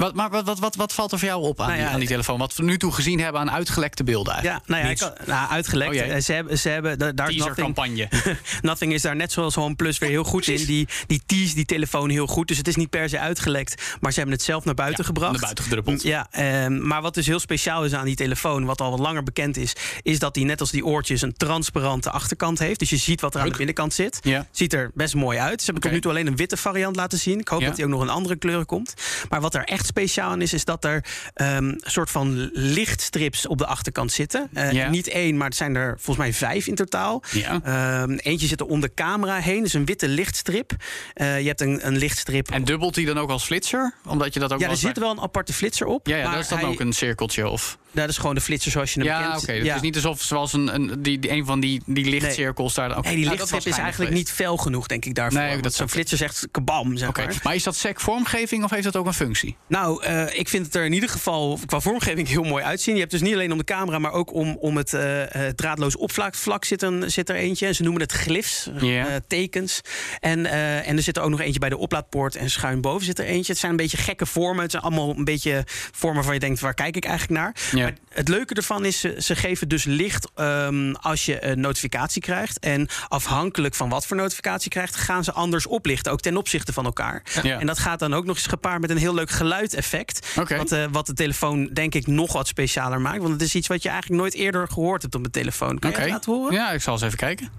wat, maar wat, wat, wat, valt er voor jou op aan, Nou ja, die, aan die telefoon? Wat we nu toe gezien hebben aan uitgelekte beelden eigenlijk? Ja, nou ja, ik nou, uitgelekt. Oh. Eh, ze hebben, ze hebben, daar is nothing, Teasercampagne. nothing is daar net zoals OnePlus weer heel goed in. Die, die tease die telefoon heel goed. Dus het is niet per se uitgelekt. Maar ze hebben het zelf naar buiten Ja, gebracht. naar buiten gedruppeld. Ja, ehm, maar wat dus heel speciaal is aan die telefoon, wat al wat langer bekend is, is dat die net als die oortjes een transparante achterkant heeft. Dus je ziet wat er aan de binnenkant zit. Ja. Ziet er best mooi uit. Ze hebben Oké. tot nu toe alleen een witte variant laten zien. Ik hoop dat die ook nog in andere kleuren komt. Maar wat er echt speciaal aan is, is dat er ehm, een soort van lichtstrips op de achterkant zitten. Eh, Ja. Niet één, maar het zijn er volgens mij vijf in totaal. Ja. Ehm, eentje zit er om de camera heen, dus een witte lichtstrip. Eh, je hebt een, een lichtstrip. En dubbelt hij dan ook als flitser? Omdat je dat ook ja, er zit bij- wel een aparte flitser op. Ja, ja maar dat is dan hij- ook een cirkeltje of... Dat is gewoon de flitser zoals je hem Ja, kent. oké. Het is niet alsof zoals een, een, die, die, een van die, die lichtcirkels daar... oké. Nee, die Nou, lichtstrip is eigenlijk geweest. niet fel genoeg, denk ik, daarvoor. Nee, dat zo'n flitser zegt kabam, zeg Oké, maar. maar is dat sec vormgeving of heeft dat ook een functie? Nou, eh, ik vind het er in ieder geval qua vormgeving heel mooi uitzien. Je hebt dus niet alleen om de camera, maar ook om, om het eh, draadloos opvlak vlak zit, een, zit er eentje. En ze noemen het glyphs, Ja. eh, tekens. En, en er zit er ook nog eentje bij de oplaadpoort en schuin boven zit er eentje. Het zijn een beetje gekke vormen. Het zijn allemaal een beetje vormen waarvan je denkt, waar kijk ik eigenlijk naar? Ja. Het leuke ervan is, ze, ze geven dus licht ehm, als je een notificatie krijgt. En afhankelijk van wat voor notificatie je krijgt, gaan ze anders oplichten. Ook ten opzichte van elkaar. Ja. En dat gaat dan ook nog eens gepaard met een heel leuk geluideffect. Wat, eh, wat de telefoon denk ik nog wat specialer maakt. Want het is iets wat je eigenlijk nooit eerder gehoord hebt op een telefoon. Kan je het laten horen? Ja, ik zal eens even kijken.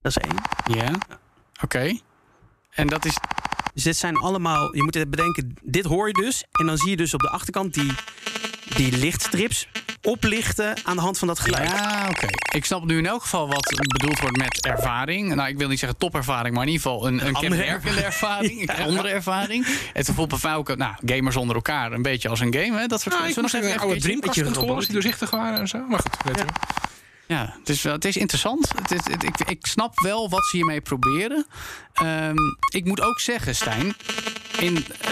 Dat is één. Ja. Oké. En dat is... Dus dit zijn allemaal, je moet het bedenken, dit hoor je dus. En dan zie je dus op de achterkant die, die lichtstrips oplichten aan de hand van dat geluid. Ja, oké. Ik snap nu in elk geval wat bedoeld wordt met ervaring. Nou, ik wil niet zeggen topervaring, maar in ieder geval een, een andere kenmerkende ervaring. Een andere ervaring. Het voelt bij mij ook, nou, gamers onder elkaar een beetje als een game, hè? Dat soort Nou, ik Zullen nog even even oude controllers die doorzichtig waren en zo. Maar goed, weet je. Ja, het is, het is interessant. Het is, het- ik, ik snap wel wat ze hiermee proberen. Ehm, ik moet ook zeggen, Stijn, in eh,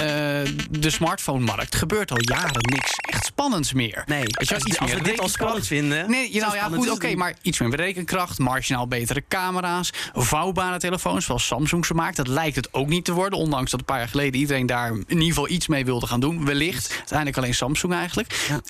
de smartphone-markt gebeurt al jaren niks echt spannends meer. Nee, je, als, iets als meer we dit al spannend vinden. Nee, nou ja, goed, oké, maar iets meer rekenkracht, marginaal betere camera's, vouwbare telefoons zoals Samsung ze maakt. Dat lijkt het ook niet te worden, ondanks dat een paar jaar geleden iedereen daar in ieder geval iets mee wilde gaan doen. Wellicht, uiteindelijk alleen Samsung eigenlijk. Ja.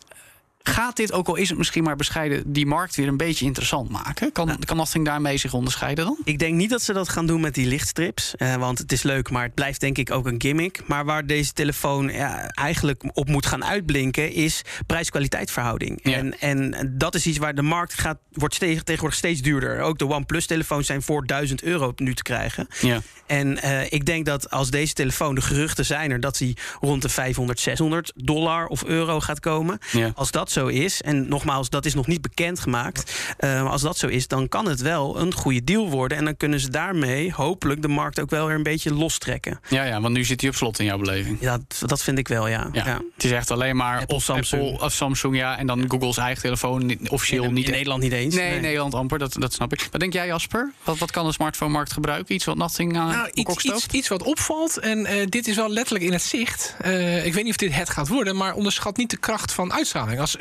Gaat dit, ook al is het misschien maar bescheiden, die markt weer een beetje interessant maken? Kan, kan Nothing daarmee zich onderscheiden dan? Ik denk niet dat ze dat gaan doen met die lichtstrips. eh, want het is leuk, maar het blijft denk ik ook een gimmick. Maar waar deze telefoon ja, eigenlijk op moet gaan uitblinken... is prijs-kwaliteitverhouding. Ja. En, en dat is iets waar de markt gaat, wordt steeds, tegenwoordig steeds duurder. Ook de OnePlus-telefoons zijn voor 1000 euro nu te krijgen. Ja. En eh, ik denk dat als deze telefoon, de geruchten zijn er... dat hij rond de 500, 600 dollar of euro gaat komen. Ja. Als dat zo is, en nogmaals, dat is nog niet bekendgemaakt... eh, maar als dat zo is, dan kan het wel een goede deal worden. En dan kunnen ze daarmee hopelijk de markt ook wel weer een beetje lostrekken. Ja, ja, want nu zit hij op slot in jouw beleving. Ja, dat, dat vind ik wel, ja. Ja. ja. Het is echt alleen maar Apple, of Samsung. Apple of Samsung, ja. En dan Google's eigen telefoon, niet- officieel In, niet. in Nederland niet eens. Nee, Nee. Nederland amper, dat, dat snap ik. Wat denk jij, Jasper? Wat, wat kan de smartphone-markt gebruiken? Iets wat Nothing Nou, kok iets, iets wat opvalt, en eh, dit is wel letterlijk in het zicht. Eh, ik weet niet of dit het gaat worden, maar onderschat niet de kracht van uitstraling. Als,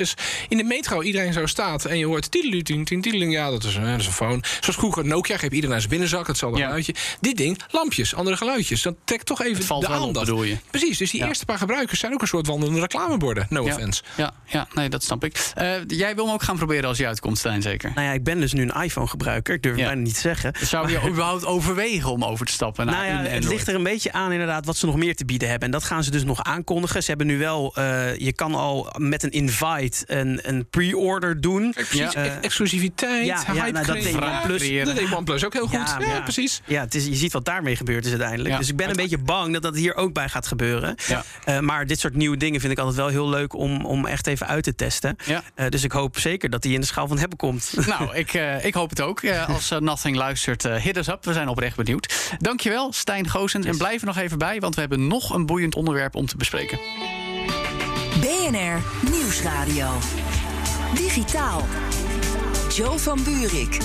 in de metro iedereen zo staat en je hoort tien, tiedeling, ja, dat is, een- dat is een phone. Zoals vroeger Nokia, geeft iedereen naar zijn binnenzak, hetzelfde Ja. geluidje. Dit ding, lampjes, andere geluidjes. Dat trekt toch even Het valt de op, aandacht. bedoel je? Precies, dus die Ja. eerste paar gebruikers zijn ook een soort wandelende reclameborden. No Ja. offense. Ja, ja, nee, dat snap ik. Eh, jij wil hem ook gaan proberen als je uitkomt, Stijn, zeker? Nou ja, ik ben dus nu een iPhone-gebruiker. Ik durf het bijna niet te zeggen. Zou je überhaupt overwegen om over te stappen naar Nou ja, het Android? ligt er een beetje aan inderdaad wat ze nog meer te bieden hebben. En dat gaan ze dus nog aankondigen. Ze hebben nu wel, eh, je kan al met een invite een, een pre-order doen. Precies, Ja. exclusiviteit, ja, ja, hype nou, dat deed OnePlus. Dat deed OnePlus ook heel goed. Ja, precies. Ja, het is, je ziet wat daarmee gebeurd is uiteindelijk. Dus ik ben een beetje bang dat dat hier ook bij gaat gebeuren. Eh, maar dit soort nieuwe dingen vind ik altijd wel heel leuk om, om echt even uit te testen. Eh, dus ik hoop zeker dat die in de schaal van hebben komt. Nou, ik, eh, ik hoop het ook. Als Nothing luistert, hit us up. We zijn oprecht benieuwd. Dankjewel, Stijn Goosens. En blijf er nog even bij, want we hebben nog een boeiend onderwerp om te bespreken. BNR Nieuwsradio. Digitaal. Joe van Buurik.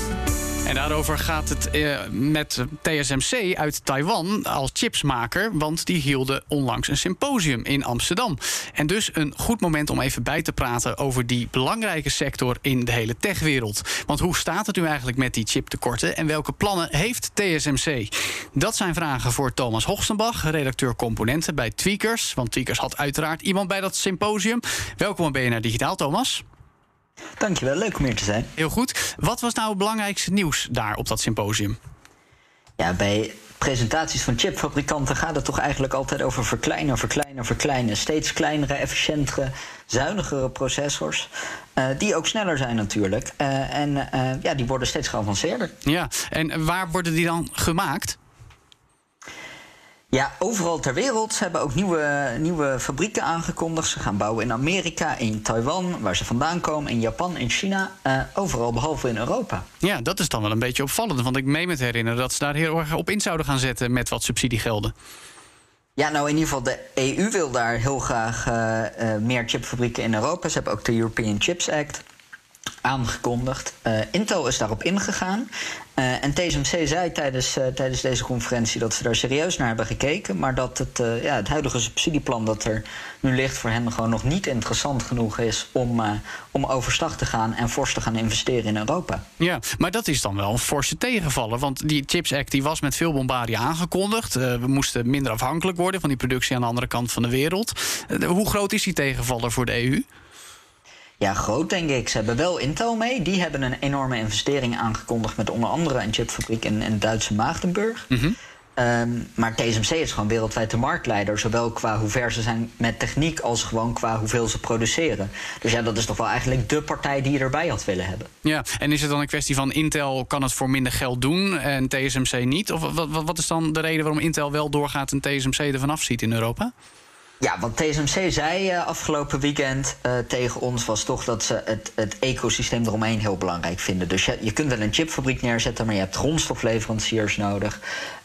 En daarover gaat het eh, met TSMC uit Taiwan als chipsmaker. Want die hielden onlangs een symposium in Amsterdam. En dus een goed moment om even bij te praten over die belangrijke sector in de hele techwereld. Want hoe staat het nu eigenlijk met die chiptekorten en welke plannen heeft TSMC? Dat zijn vragen voor Thomas Hoogstenbach, redacteur componenten bij Tweakers. Want Tweakers had uiteraard iemand bij dat symposium. Welkom bij BNR Digitaal, Thomas. Dankjewel, leuk om hier te zijn. Heel goed. Wat was nou het belangrijkste nieuws daar op dat symposium? Ja, bij presentaties van chipfabrikanten gaat het toch eigenlijk altijd over verkleinen, verkleinen, verkleinen. Steeds kleinere, efficiëntere, zuinigere processors. eh, die ook sneller zijn natuurlijk. Eh, en eh, ja, die worden steeds geavanceerder. Ja, en waar worden die dan gemaakt? Ja, overal ter wereld. Ze hebben ook nieuwe, nieuwe fabrieken aangekondigd. Ze gaan bouwen in Amerika, in Taiwan, waar ze vandaan komen, in Japan, in China. eh, overal behalve in Europa. Ja, dat is dan wel een beetje opvallend. Want ik meen me te herinneren dat ze daar heel erg op in zouden gaan zetten met wat subsidiegelden. Ja, nou in ieder geval, de EU wil daar heel graag eh, eh, meer chipfabrieken in Europa. Ze hebben ook de European Chips Act aangekondigd. Eh, Intel is daarop ingegaan. Eh, en TSMC zei tijdens, eh, tijdens deze conferentie dat ze daar serieus naar hebben gekeken. Maar dat het, ja, het huidige subsidieplan dat er nu ligt voor hen gewoon nog niet interessant genoeg is om, om overstag te gaan en fors te gaan investeren in Europa. Ja, maar dat is dan wel een forse tegenvaller. Want die Chips Act die was met veel bombardie aangekondigd. We moesten minder afhankelijk worden van die productie aan de andere kant van de wereld. Hoe groot is die tegenvaller voor de EU? Ja, groot denk ik. Ze hebben wel Intel mee. Die hebben een enorme investering aangekondigd met onder andere een chipfabriek in, in Duitse Maagdenburg. Ehm, maar TSMC is gewoon wereldwijd de marktleider. Zowel qua hoe ver ze zijn met techniek als gewoon qua hoeveel ze produceren. Dus ja, dat is toch wel eigenlijk de partij die je erbij had willen hebben. Ja, en is het dan een kwestie van Intel kan het voor minder geld doen en TSMC niet? Of wat, wat, wat is dan de reden waarom Intel wel doorgaat en TSMC er vanaf ziet in Europa? Ja, wat TSMC zei eh, afgelopen weekend eh, tegen ons was toch dat ze het, het ecosysteem eromheen heel belangrijk vinden. Dus je, je kunt wel een chipfabriek neerzetten, maar je hebt grondstofleveranciers nodig.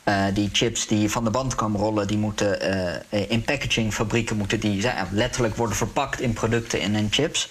Eh, die chips die van de band komen rollen, die moeten eh, in packagingfabrieken moeten die ja, letterlijk worden verpakt in producten en in chips.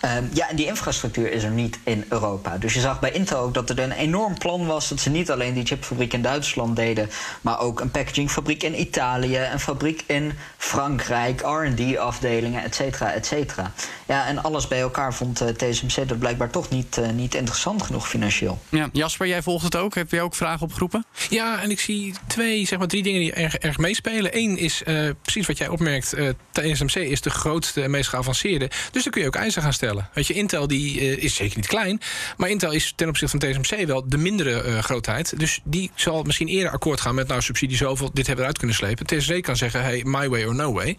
Ehm, ja, en die infrastructuur is er niet in Europa. Dus je zag bij Intel ook dat er een enorm plan was dat ze niet alleen die chipfabriek in Duitsland deden, maar ook een packagingfabriek in Italië, een fabriek in Frankrijk, R&D-afdelingen, et cetera, et cetera. Ja, en alles bij elkaar vond eh, TSMC dat blijkbaar toch niet, eh, niet interessant genoeg financieel. Ja, Jasper, jij volgt het ook. Heb je ook vragen opgeroepen? Ja, en ik zie zie twee, zeg maar drie dingen die erg, erg meespelen. Eén is uh, precies wat jij opmerkt. Uh, TSMC is de grootste en meest geavanceerde. Dus dan kun je ook eisen gaan stellen. Weet je, Intel die, uh, is zeker niet klein. Maar Intel is ten opzichte van TSMC wel de mindere grootheid. Dus die zal misschien eerder akkoord gaan met nou subsidie zoveel. Dit hebben we eruit kunnen slepen. TSMC kan zeggen, hey, my way or no way.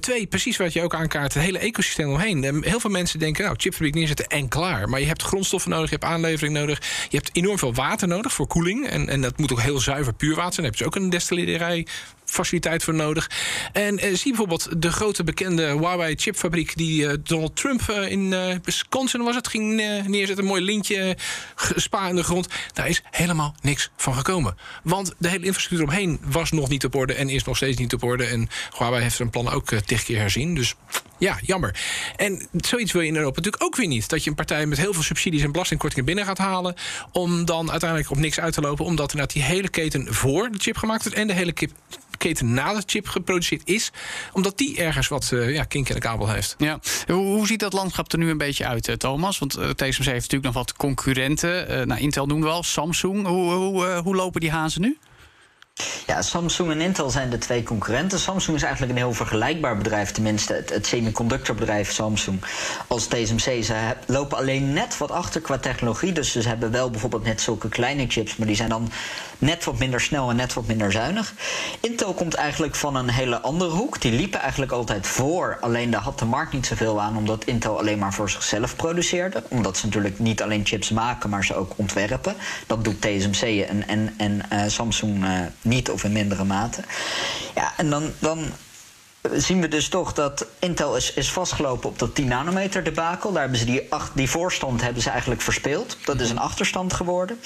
twee, precies wat je ook aankaart. Het hele ecosysteem omheen. heel veel mensen denken, nou, chipfabriek neerzetten en klaar. Maar je hebt grondstoffen nodig, je hebt aanlevering nodig. Je hebt enorm veel water nodig voor koeling. En, en dat moet ook heel zuiver puur water zijn. Daar heb je ook een destillerij faciliteit voor nodig. En eh, zie bijvoorbeeld de grote bekende Huawei chipfabriek die eh, Donald Trump eh, in Wisconsin was het ging neerzetten, een mooi lintje spa in de grond. Daar is helemaal niks van gekomen, want de hele infrastructuur omheen was nog niet op orde en is nog steeds niet op orde. En Huawei heeft zijn plan ook tig keer herzien. Dus ja, jammer. En zoiets wil je in Europa natuurlijk ook weer niet. Dat je een partij met heel veel subsidies en belastingkortingen binnen gaat halen. Om dan uiteindelijk op niks uit te lopen. Omdat inderdaad die hele keten voor de chip gemaakt wordt. En de hele keten na de chip geproduceerd is. Omdat die ergens wat uh, ja, kink in de kabel heeft. Ja. Hoe, ziet dat landschap er nu een beetje uit, eh, Thomas? Want uh, TSMC heeft natuurlijk nog wat concurrenten. Uh, nou, Intel doen we Samsung. Hoe, hoe, hoe lopen die hazen nu? Ja, Samsung en Intel zijn de twee concurrenten. Samsung is eigenlijk een heel vergelijkbaar bedrijf, tenminste het, het semiconductorbedrijf Samsung als TSMC. Ze lopen alleen net wat achter qua technologie. Dus ze hebben wel bijvoorbeeld net zulke kleine chips, maar die zijn dan net wat minder snel en net wat minder zuinig. Intel komt eigenlijk van een hele andere hoek. Die liepen eigenlijk altijd voor, alleen daar had de markt niet zoveel aan, omdat Intel alleen maar voor zichzelf produceerde. Omdat ze natuurlijk niet alleen chips maken, maar ze ook ontwerpen. Dat doet TSMC en, en, en uh, Samsung. Uh, niet of in mindere mate. Ja, en dan, dan zien we dus toch dat Intel is, is vastgelopen op dat 10 nanometer debakel. Daar hebben ze die, die voorstand hebben ze eigenlijk verspeeld. Dat is een achterstand geworden.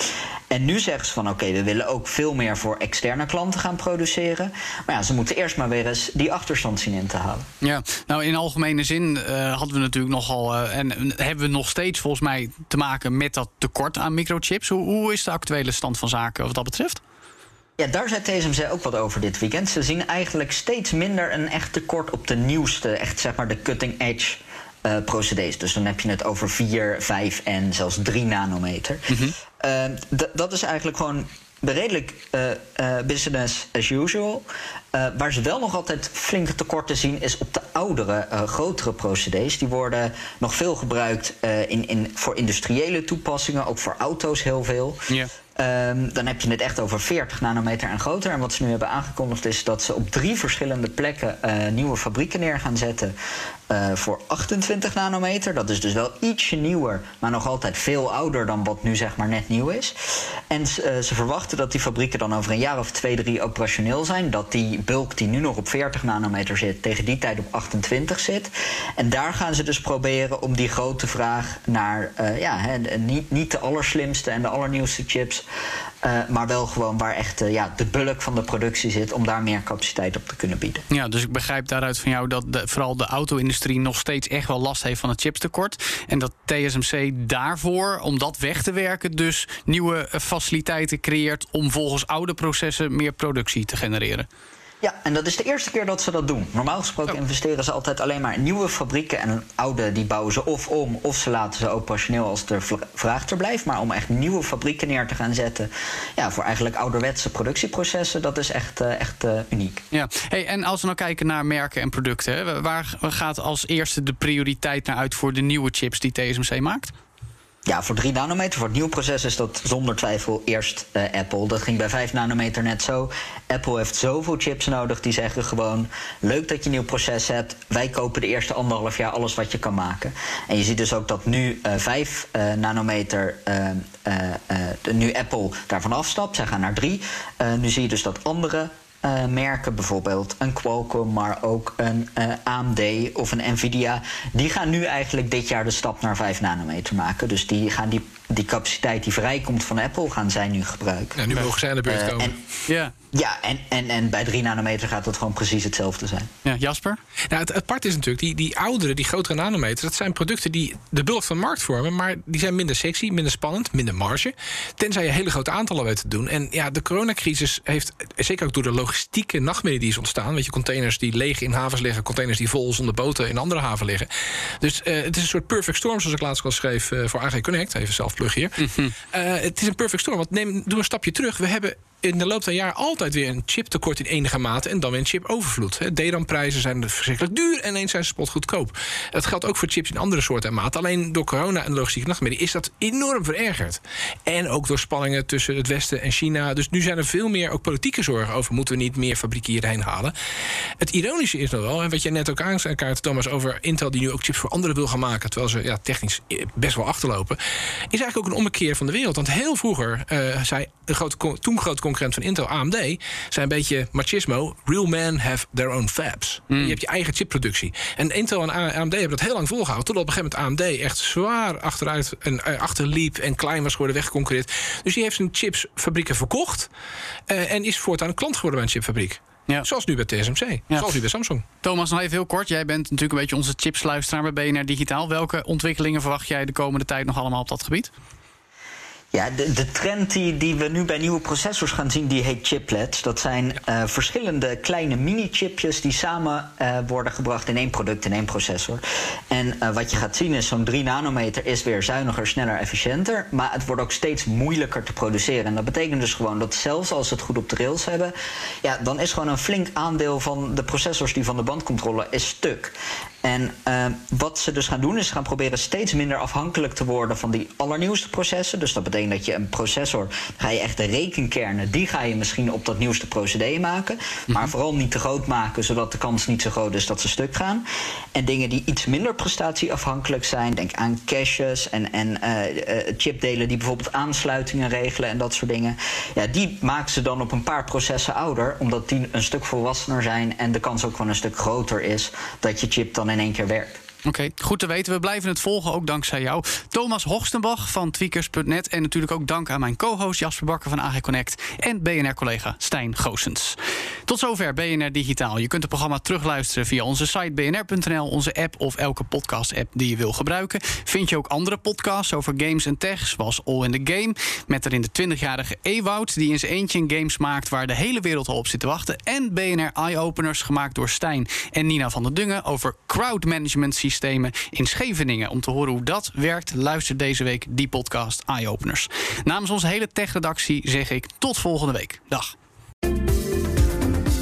En nu zeggen ze van oké, we willen ook veel meer voor externe klanten gaan produceren. Maar ja, ze moeten eerst maar weer eens die achterstand zien in te halen. Ja, nou in algemene zin uh, hadden we natuurlijk nogal uh, en hebben we nog steeds volgens mij te maken met dat tekort aan microchips. Hoe, hoe is de actuele stand van zaken wat dat betreft? Ja, daar zei TSMC ook wat over dit weekend. Ze zien eigenlijk steeds minder een echt tekort op de nieuwste, echt zeg maar de cutting edge uh, procedés. Dus dan heb je het over 4, 5 en zelfs 3 nanometer. Mm -hmm. uh, dat is eigenlijk gewoon redelijk uh, business as usual. waar ze wel nog altijd flinke tekorten zien, is op de oudere, grotere procedés. Die worden nog veel gebruikt in, in, voor industriële toepassingen, ook voor auto's heel veel. Yeah. Um, dan heb je het echt over 40 nanometer en groter. En wat ze nu hebben aangekondigd is dat ze op drie verschillende plekken uh, nieuwe fabrieken neer gaan zetten. Uh, voor 28 nanometer. Dat is dus wel ietsje nieuwer, maar nog altijd veel ouder dan wat nu zeg maar net nieuw is. En uh, ze verwachten dat die fabrieken dan over een jaar of twee, drie operationeel zijn. Dat die bulk die nu nog op 40 nanometer zit, tegen die tijd op 28 zit. En daar gaan ze dus proberen om die grote vraag naar ja, niet, niet de allerslimste en de allernieuwste chips uh, maar wel gewoon waar echt uh, ja, de bulk van de productie zit, om daar meer capaciteit op te kunnen bieden. Ja, dus ik begrijp daaruit van jou dat vooral de auto-industrie nog steeds echt wel last heeft van het chipstekort. En dat TSMC daarvoor, om dat weg te werken, dus nieuwe faciliteiten creëert om volgens oude processen meer productie te genereren. Ja, en dat is de eerste keer dat ze dat doen. Normaal gesproken oh. investeren ze altijd alleen maar in nieuwe fabrieken. En oude die bouwen ze of om, of ze laten ze operationeel als er vraag er blijft. Maar om echt nieuwe fabrieken neer te gaan zetten... Ja, voor eigenlijk ouderwetse productieprocessen, dat is echt, uh, echt uh, uniek. Ja, hey, en als we nou kijken naar merken en producten... Hè, waar gaat als eerste de prioriteit naar uit voor de nieuwe chips die TSMC maakt? Ja, voor 3 nanometer, voor het nieuwe proces, is dat zonder twijfel eerst uh, Apple. Dat ging bij 5 nanometer net zo. Apple heeft zoveel chips nodig, die zeggen gewoon... leuk dat je een nieuw proces hebt. Wij kopen de eerste anderhalf jaar alles wat je kan maken. En je ziet dus ook dat nu uh, 5 uh, nanometer... De, nu Apple daarvan afstapt, zij gaan naar 3. nu zie je dus dat andere uh, merken, bijvoorbeeld een Qualcomm, maar ook een uh, AMD of een Nvidia, die gaan nu eigenlijk dit jaar de stap naar 5 nanometer maken. Dus die gaan die die capaciteit die vrijkomt van Apple gaan zij nu gebruiken. Ja, nu mogen zij aan de beurt eh, komen. en, ja, ja en, en, en bij 3 nanometer gaat dat gewoon precies hetzelfde zijn. Ja, Jasper? Nou, het apart is natuurlijk, die, die oudere, die grotere nanometers... dat zijn producten die de bulk van de markt vormen... maar die zijn minder sexy, minder spannend, minder marge. Tenzij je hele grote aantallen weet te doen. En ja, de coronacrisis heeft, zeker ook door de logistieke nachtmerrie die is ontstaan... weet je, containers die leeg in havens liggen... containers die vol zonder boten in andere haven liggen. Dus uh, het is een soort perfect storm, zoals ik laatst al schreef... Uh, voor AG Connect, even zelf plug hier. Mhm. uh, het is een perfect storm. Want neem, doe een stapje terug. We hebben in de loop der jaren altijd weer een chiptekort in enige mate en dan weer een chipovervloed. DRAM-prijzen zijn verschrikkelijk duur en ineens zijn ze spotgoedkoop. Dat geldt ook voor chips in andere soorten en maten. Alleen door corona en logistieke nachtmerrie is dat enorm verergerd. En ook door spanningen tussen het Westen en China. Dus nu zijn er veel meer ook politieke zorgen over. Moeten we niet meer fabrieken hierheen halen? Het ironische is nog wel, en wat je net ook aankaart, Thomas, over Intel die nu ook chips voor anderen wil gaan maken. Terwijl ze ja, technisch best wel achterlopen. Is eigenlijk ook een ommekeer van de wereld. Want heel vroeger uh, zei de grote, toen grote concurrent van Intel, AMD, zei een beetje machismo: real men have their own fabs. Hmm. Je hebt je eigen chipproductie. En Intel en AMD hebben dat heel lang volgehouden. Totdat op een gegeven moment AMD echt zwaar achteruit en uh, achterliep en klein was geworden, weggeconcureerd. Dus die heeft zijn chipsfabrieken verkocht. Uh, en is voortaan een klant geworden bij een chipfabriek. Ja. Zoals nu bij TSMC. Zoals nu bij Samsung. Thomas, nog even heel kort. Jij bent natuurlijk een beetje onze chipsluisteraar bij BNR Digitaal. Welke ontwikkelingen verwacht jij de komende tijd nog allemaal op dat gebied? Ja, de, de trend die, die we nu bij nieuwe processors gaan zien, die heet chiplets. Dat zijn uh, verschillende kleine mini-chipjes die samen uh, worden gebracht in één product, in één processor. En uh, wat je gaat zien is zo'n 3 nanometer is weer zuiniger, sneller, efficiënter. Maar het wordt ook steeds moeilijker te produceren. En dat betekent dus gewoon dat zelfs als ze het goed op de rails hebben, ja, dan is gewoon een flink aandeel van de processors die van de bandcontrole is stuk. En uh, wat ze dus gaan doen, is gaan proberen steeds minder afhankelijk te worden van die allernieuwste processen. Dus dat betekent dat je een processor, ga je echt de rekenkernen, die ga je misschien op dat nieuwste procedé maken. Maar mhm. vooral niet te groot maken, zodat de kans niet zo groot is dat ze stuk gaan. En dingen die iets minder prestatieafhankelijk zijn, denk aan caches en, en uh, chipdelen die bijvoorbeeld aansluitingen regelen en dat soort dingen. Ja, die maken ze dan op een paar processen ouder, omdat die een stuk volwassener zijn en de kans ook gewoon een stuk groter is dat je chip dan in één keer. Oké, goed te weten. We blijven het volgen, ook dankzij jou. Thomas Hoogstenbach van tweakers.net. En natuurlijk ook dank aan mijn co-host Jasper Bakker van AG Connect. En BNR-collega Stijn Goosens. Tot zover BNR Digitaal. Je kunt het programma terugluisteren via onze site bnr.nl, onze app of elke podcast-app die je wil gebruiken. Vind je ook andere podcasts over games en tech, zoals All in the Game. Met erin de 20-jarige Ewoud, die in zijn eentje een games maakt waar de hele wereld al op zit te wachten. En BNR Eye-Openers, gemaakt door Stijn en Nina van der Dungen over crowd management systemen in Scheveningen. Om te horen hoe dat werkt, luister deze week die podcast Eye Openers. Namens onze hele tech-redactie zeg ik tot volgende week. Dag.